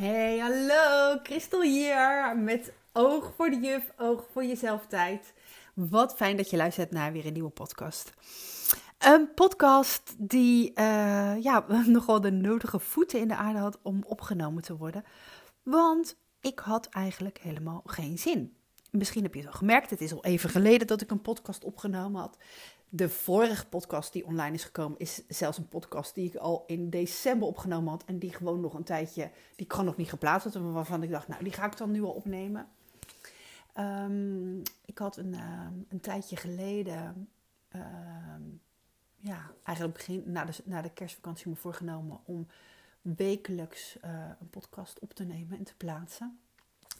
Hey, hallo, Christel hier met Oog voor de Juf, Oog voor Jezelf tijd. Wat fijn dat je luistert naar weer een nieuwe podcast. Een podcast die uh, ja, nogal de nodige voeten in de aarde had om opgenomen te worden. Want ik had eigenlijk helemaal geen zin. Misschien heb je het al gemerkt, het is al even geleden dat ik een podcast opgenomen had. De vorige podcast die online is gekomen, is zelfs een podcast die ik al in december opgenomen had. En die gewoon nog een tijdje, die kan nog niet geplaatst worden. Waarvan ik dacht, nou, die ga ik dan nu al opnemen. Um, ik had een, uh, een tijdje geleden, uh, ja, eigenlijk begin, na de, na de kerstvakantie me voorgenomen om wekelijks uh, een podcast op te nemen en te plaatsen.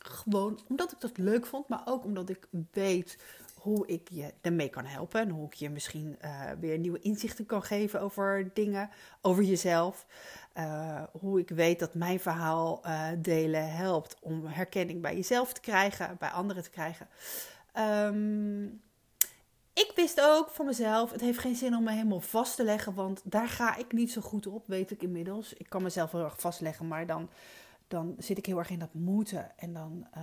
Gewoon omdat ik dat leuk vond, maar ook omdat ik weet hoe ik je ermee kan helpen. En hoe ik je misschien uh, weer nieuwe inzichten kan geven over dingen, over jezelf. Uh, hoe ik weet dat mijn verhaal uh, delen helpt om herkenning bij jezelf te krijgen, bij anderen te krijgen. Um, ik wist ook van mezelf, het heeft geen zin om me helemaal vast te leggen, want daar ga ik niet zo goed op, weet ik inmiddels. Ik kan mezelf heel erg vastleggen, maar dan dan zit ik heel erg in dat moeten. En dan, uh,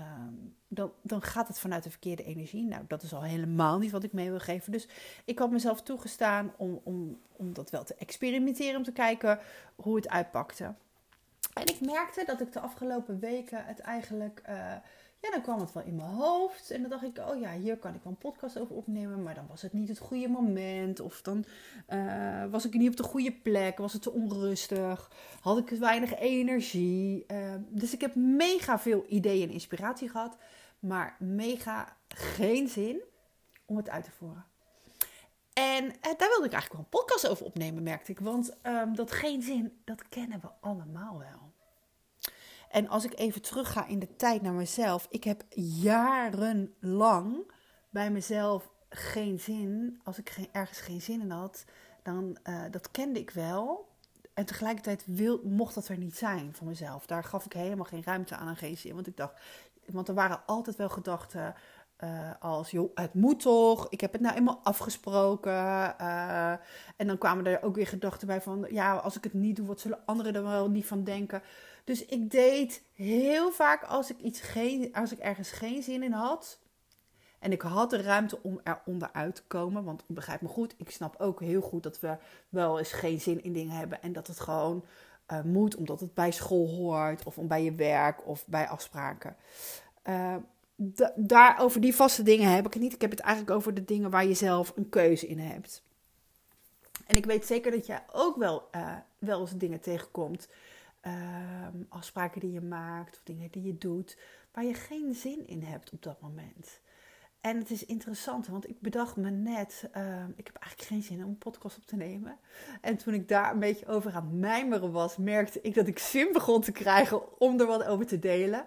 dan, dan gaat het vanuit de verkeerde energie. Nou, dat is al helemaal niet wat ik mee wil geven. Dus ik had mezelf toegestaan om, om, om dat wel te experimenteren. Om te kijken hoe het uitpakte. En ik merkte dat ik de afgelopen weken het eigenlijk. Uh, ja, dan kwam het wel in mijn hoofd. En dan dacht ik, oh ja, hier kan ik wel een podcast over opnemen. Maar dan was het niet het goede moment. Of dan uh, was ik niet op de goede plek. Was het te onrustig. Had ik weinig energie. Uh, dus ik heb mega veel ideeën en inspiratie gehad. Maar mega geen zin om het uit te voeren. En uh, daar wilde ik eigenlijk wel een podcast over opnemen, merkte ik. Want um, dat geen zin, dat kennen we allemaal wel. En als ik even terugga in de tijd naar mezelf. Ik heb jarenlang bij mezelf geen zin. Als ik ergens geen zin in had, dan uh, dat kende ik wel. En tegelijkertijd wil, mocht dat er niet zijn van mezelf. Daar gaf ik helemaal geen ruimte aan en geen zin. Want ik dacht, want er waren altijd wel gedachten. Uh, als, joh, het moet toch, ik heb het nou eenmaal afgesproken. Uh, en dan kwamen er ook weer gedachten bij van, ja, als ik het niet doe, wat zullen anderen er wel niet van denken? Dus ik deed heel vaak als ik, iets geen, als ik ergens geen zin in had. En ik had de ruimte om er onderuit te komen. Want begrijp me goed, ik snap ook heel goed dat we wel eens geen zin in dingen hebben. En dat het gewoon uh, moet, omdat het bij school hoort. Of bij je werk of bij afspraken. Daar over die vaste dingen heb ik het niet. Ik heb het eigenlijk over de dingen waar je zelf een keuze in hebt. En ik weet zeker dat jij ook wel, uh, wel eens dingen tegenkomt um, afspraken die je maakt of dingen die je doet, waar je geen zin in hebt op dat moment. En het is interessant, want ik bedacht me net, uh, ik heb eigenlijk geen zin om een podcast op te nemen. En toen ik daar een beetje over aan mijmeren was, merkte ik dat ik zin begon te krijgen om er wat over te delen.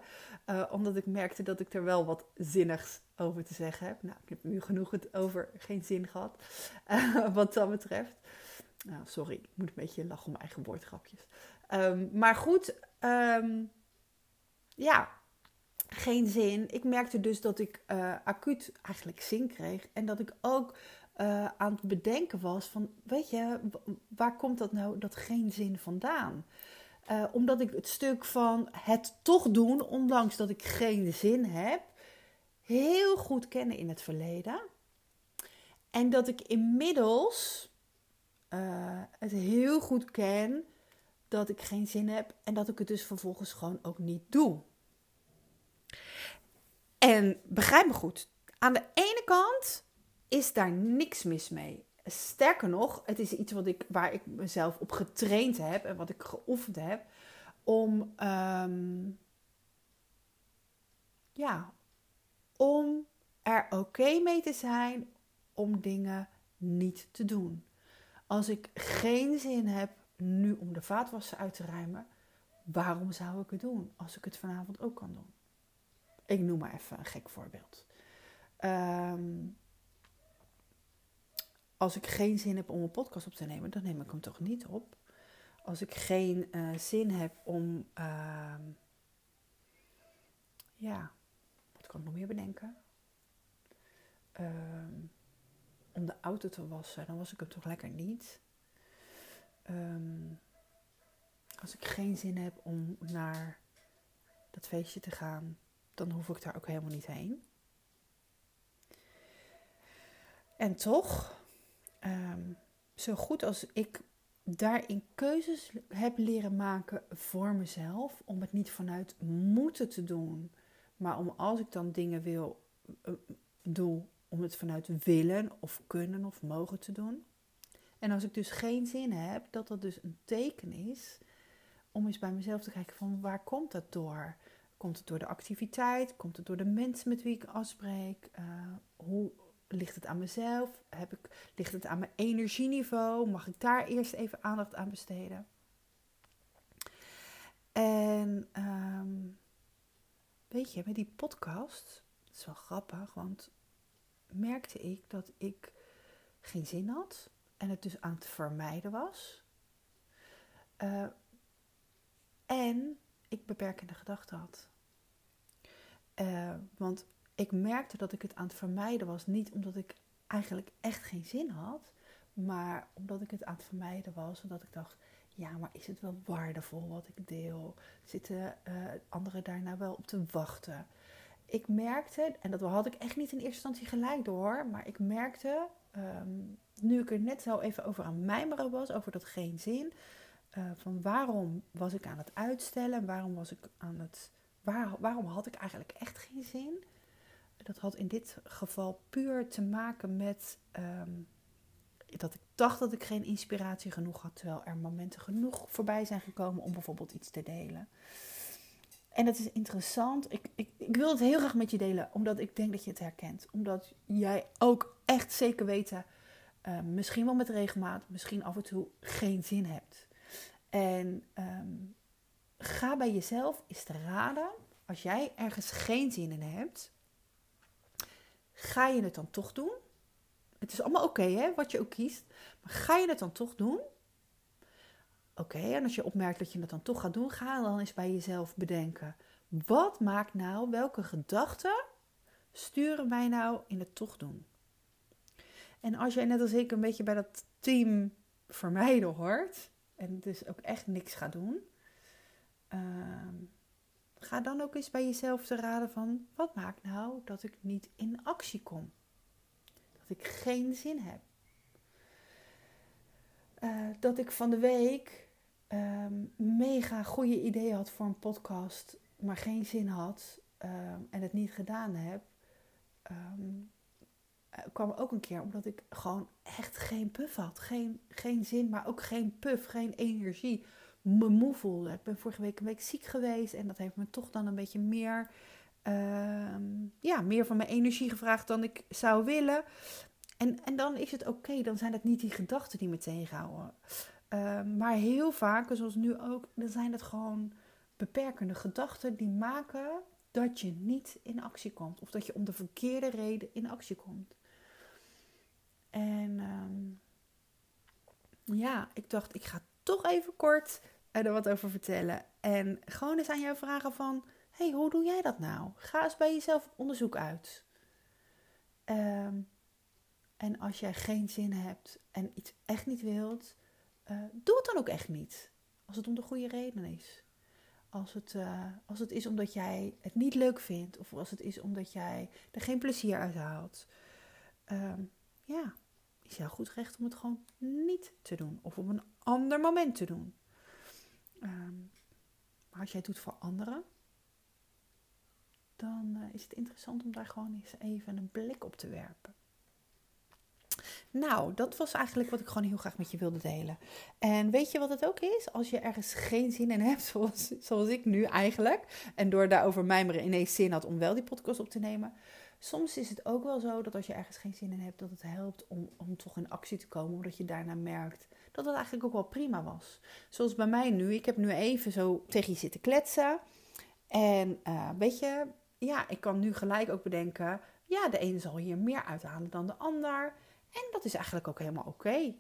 Uh, omdat ik merkte dat ik er wel wat zinnigs over te zeggen heb. Nou, ik heb nu genoeg het over geen zin gehad, uh, wat dat betreft. Nou, sorry, ik moet een beetje lachen om mijn eigen woordgrapjes. Um, maar goed, um, ja, geen zin. Ik merkte dus dat ik uh, acuut eigenlijk zin kreeg. En dat ik ook aan het bedenken was van, weet je, waar komt dat nou, dat geen zin vandaan? Uh, omdat ik het stuk van het toch doen, ondanks dat ik geen zin heb, heel goed kennen in het verleden. En dat ik inmiddels het heel goed ken dat ik geen zin heb en dat ik het dus vervolgens gewoon ook niet doe. En begrijp me goed, aan de ene kant is daar niks mis mee. Sterker nog, het is iets wat ik, waar ik mezelf op getraind heb en wat ik geoefend heb om, um, ja, om er oké mee te zijn om dingen niet te doen. Als ik geen zin heb nu om de vaatwasser uit te ruimen, waarom zou ik het doen als ik het vanavond ook kan doen? Ik noem maar even een gek voorbeeld. Um, als ik geen zin heb om een podcast op te nemen, dan neem ik hem toch niet op. Als ik geen uh, zin heb om, uh, ja, wat kan ik nog meer bedenken? Uh, om de auto te wassen, dan was ik hem toch lekker niet. Um, als ik geen zin heb om naar dat feestje te gaan, dan hoef ik daar ook helemaal niet heen. En toch, ehm, zo goed als ik daarin keuzes heb leren maken voor mezelf, om het niet vanuit moeten te doen, maar om als ik dan dingen wil, uh, doe, om het vanuit willen of kunnen of mogen te doen. En als ik dus geen zin heb, dat dat dus een teken is om eens bij mezelf te kijken van waar komt dat door? Komt het door de activiteit? Komt het door de mensen met wie ik afspreek? Uh, hoe ligt het aan mezelf? Heb ik, ligt het aan mijn energieniveau? Mag ik daar eerst even aandacht aan besteden? En um, weet je, met die podcast, dat is wel grappig, want merkte ik dat ik geen zin had en het dus aan het vermijden was. Uh, en ik beperkende gedachten had. Uh, want ik merkte dat ik het aan het vermijden was. Niet omdat ik eigenlijk echt geen zin had. Maar omdat ik het aan het vermijden was. Omdat ik dacht, ja, maar is het wel waardevol wat ik deel? Zitten uh, anderen daar nou wel op te wachten? Ik merkte, en dat had ik echt niet in eerste instantie gelijk door. Maar ik merkte, um, nu ik er net zo even over aan mijmeren was. Over dat geen zin. Uh, van waarom was ik aan het uitstellen? Waarom was ik aan het... Waar, waarom had ik eigenlijk echt geen zin? Dat had in dit geval puur te maken met um, dat ik dacht dat ik geen inspiratie genoeg had, terwijl er momenten genoeg voorbij zijn gekomen om bijvoorbeeld iets te delen. En dat is interessant. Ik, ik, ik wil het heel graag met je delen, omdat ik denk dat je het herkent. Omdat jij ook echt zeker weten, uh, misschien wel met regelmaat, misschien af en toe geen zin hebt. En um, ga bij jezelf eens te raden, als jij ergens geen zin in hebt, Ga je het dan toch doen? Het is allemaal oké, hè, wat je ook kiest. Maar ga je het dan toch doen? Oké, en als je opmerkt dat je het dan toch gaat doen, ga dan eens bij jezelf bedenken. Wat maakt nou, welke gedachten sturen mij nou in het toch doen? En als jij net als ik een beetje bij dat team vermijden hoort, en dus ook echt niks gaat doen, uh, Ga dan ook eens bij jezelf te raden van wat maakt nou dat ik niet in actie kom? Dat ik geen zin heb. Uh, dat ik van de week um, mega goede ideeën had voor een podcast, maar geen zin had um, en het niet gedaan heb. Um, kwam ook een keer omdat ik gewoon echt geen puff had. Geen, geen zin, maar ook geen puff, geen energie me moe. Ik ben vorige week een week ziek geweest en dat heeft me toch dan een beetje meer, uh, ja, meer van mijn energie gevraagd dan ik zou willen. En, en dan is het oké, dan zijn het niet die gedachten die me tegenhouden. Uh, maar heel vaak, zoals nu ook, dan zijn het gewoon beperkende gedachten die maken dat je niet in actie komt. Of dat je om de verkeerde reden in actie komt. En um, ja, ik dacht, ik ga toch even kort er wat over vertellen. En gewoon eens aan jou vragen van... hey, hoe doe jij dat nou? Ga eens bij jezelf onderzoek uit. Um, en als jij geen zin hebt en iets echt niet wilt... Uh, doe het dan ook echt niet. Als het om de goede reden is. Als het, uh, als het is omdat jij het niet leuk vindt. Of als het is omdat jij er geen plezier uit haalt. Um, ja, is jouw goed recht om het gewoon niet te doen. Of op een ander moment te doen. Um, maar als jij het doet voor anderen, dan uh, is het interessant om daar gewoon eens even een blik op te werpen. Nou, dat was eigenlijk wat ik gewoon heel graag met je wilde delen. En weet je wat het ook is? Als je ergens geen zin in hebt, zoals, zoals ik nu eigenlijk, en door daarover mijmeren ineens zin had om wel die podcast op te nemen. Soms is het ook wel zo dat als je ergens geen zin in hebt, dat het helpt om, om toch in actie te komen, omdat je daarna merkt dat het eigenlijk ook wel prima was. Zoals bij mij nu. Ik heb nu even zo tegen je zitten kletsen. En uh, weet je, ja, ik kan nu gelijk ook bedenken, ja, de ene zal hier meer uithalen dan de ander. En dat is eigenlijk ook helemaal oké.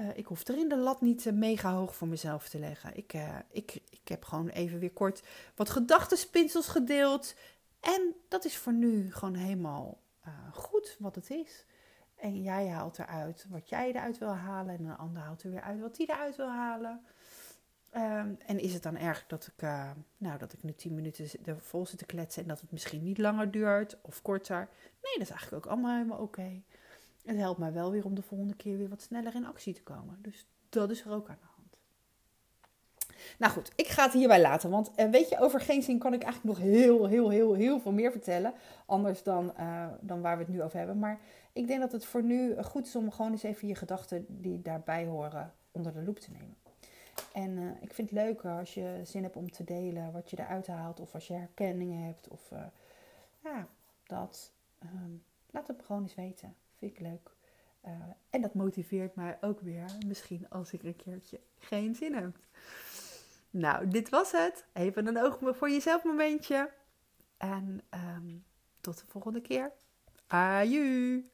Uh, ik hoef erin de lat niet uh, mega hoog voor mezelf te leggen. Ik, ik, ik heb gewoon even weer kort wat gedachtenspinsels gedeeld. En dat is voor nu gewoon helemaal goed wat het is. En jij haalt eruit wat jij eruit wil halen. En een ander haalt er weer uit wat hij eruit wil halen. Ehm, en is het dan erg dat ik, uh, nou, dat ik nu 10 minuten er vol zit te kletsen en dat het misschien niet langer duurt of korter? Nee, dat is eigenlijk ook allemaal helemaal oké. Het helpt mij wel weer om de volgende keer weer wat sneller in actie te komen. Dus dat is er ook aan. Nou goed, ik ga het hierbij laten. Want uh, weet je, over geen zin kan ik eigenlijk nog heel, heel, heel, heel veel meer vertellen. Anders dan, uh, dan waar we het nu over hebben. Maar ik denk dat het voor nu goed is om gewoon eens even je gedachten die daarbij horen onder de loep te nemen. En ik vind het leuk als je zin hebt om te delen wat je eruit haalt. Of als je herkenningen hebt. Of ja, dat. Um, laat het me gewoon eens weten. Vind ik leuk. En dat motiveert mij ook weer. Misschien als ik een keertje geen zin heb. Nou, dit was het. Even een oog voor jezelf momentje. En um, tot de volgende keer. Aju!